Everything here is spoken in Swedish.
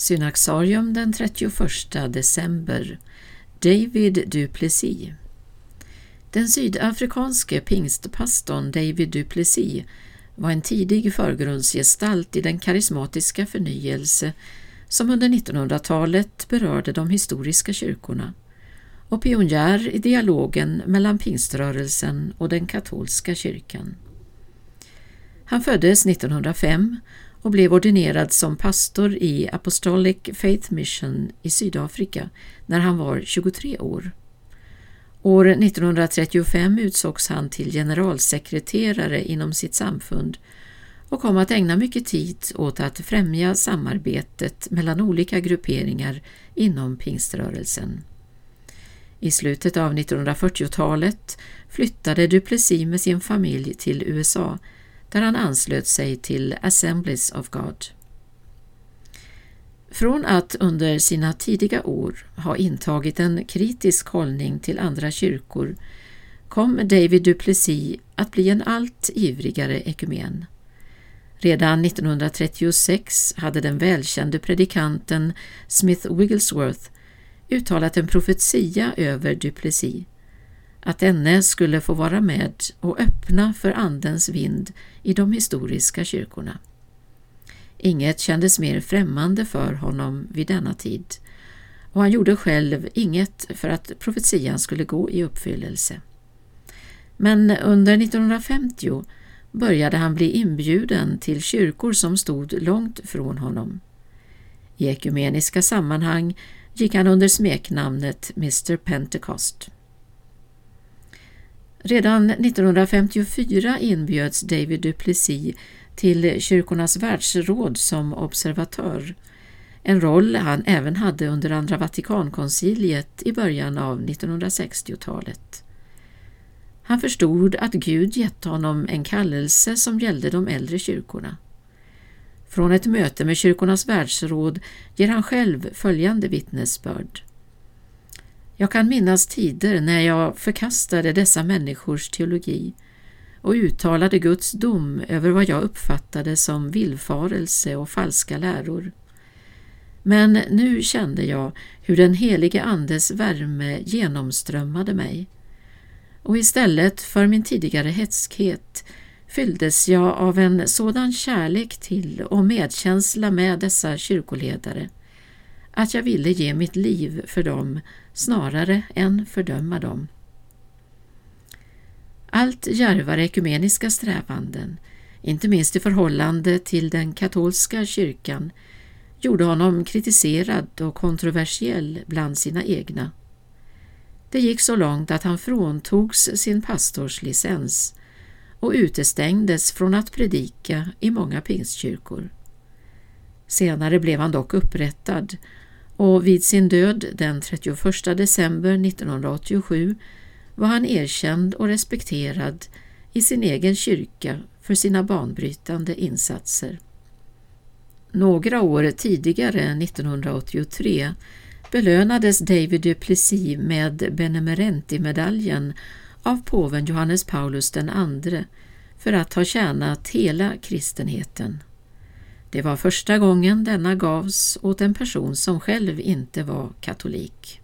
Synaxarium den 31 december David Duplessis Den sydafrikanske pingstpastorn David Duplessis var en tidig förgrundsgestalt i den karismatiska förnyelse som under 1900-talet berörde de historiska kyrkorna och pionjär i dialogen mellan pingströrelsen och den katolska kyrkan. Han föddes 1905 och blev ordinerad som pastor i Apostolic Faith Mission i Sydafrika när han var 23 år. År 1935 utsågs han till generalsekreterare inom sitt samfund och kom att ägna mycket tid åt att främja samarbetet mellan olika grupperingar inom pingströrelsen. I slutet av 1940-talet flyttade Duplessis med sin familj till USA där han anslöt sig till Assemblies of God. Från att under sina tidiga år ha intagit en kritisk hållning till andra kyrkor kom David Duplessis att bli en allt ivrigare ekumen. Redan 1936 hade den välkände predikanten Smith Wigglesworth uttalat en profetia över Duplessis att denne skulle få vara med och öppna för Andens vind i de historiska kyrkorna. Inget kändes mer främmande för honom vid denna tid och han gjorde själv inget för att profetian skulle gå i uppfyllelse. Men under 1950 började han bli inbjuden till kyrkor som stod långt från honom. I ekumeniska sammanhang gick han under smeknamnet Mr Pentecost. Redan 1954 inbjöds David Duplessis till Kyrkornas världsråd som observatör, en roll han även hade under Andra Vatikankonciliet i början av 1960-talet. Han förstod att Gud gett honom en kallelse som gällde de äldre kyrkorna. Från ett möte med Kyrkornas världsråd ger han själv följande vittnesbörd. Jag kan minnas tider när jag förkastade dessa människors teologi och uttalade Guds dom över vad jag uppfattade som villfarelse och falska läror. Men nu kände jag hur den helige Andes värme genomströmmade mig och istället för min tidigare hätskhet fylldes jag av en sådan kärlek till och medkänsla med dessa kyrkoledare att jag ville ge mitt liv för dem snarare än fördöma dem. Allt djärvare ekumeniska strävanden, inte minst i förhållande till den katolska kyrkan, gjorde honom kritiserad och kontroversiell bland sina egna. Det gick så långt att han fråntogs sin pastorslicens och utestängdes från att predika i många pingstkyrkor. Senare blev han dock upprättad och vid sin död den 31 december 1987 var han erkänd och respekterad i sin egen kyrka för sina banbrytande insatser. Några år tidigare, 1983, belönades David Duplessis med Benemerenti-medaljen av påven Johannes Paulus II för att ha tjänat hela kristenheten. Det var första gången denna gavs åt en person som själv inte var katolik.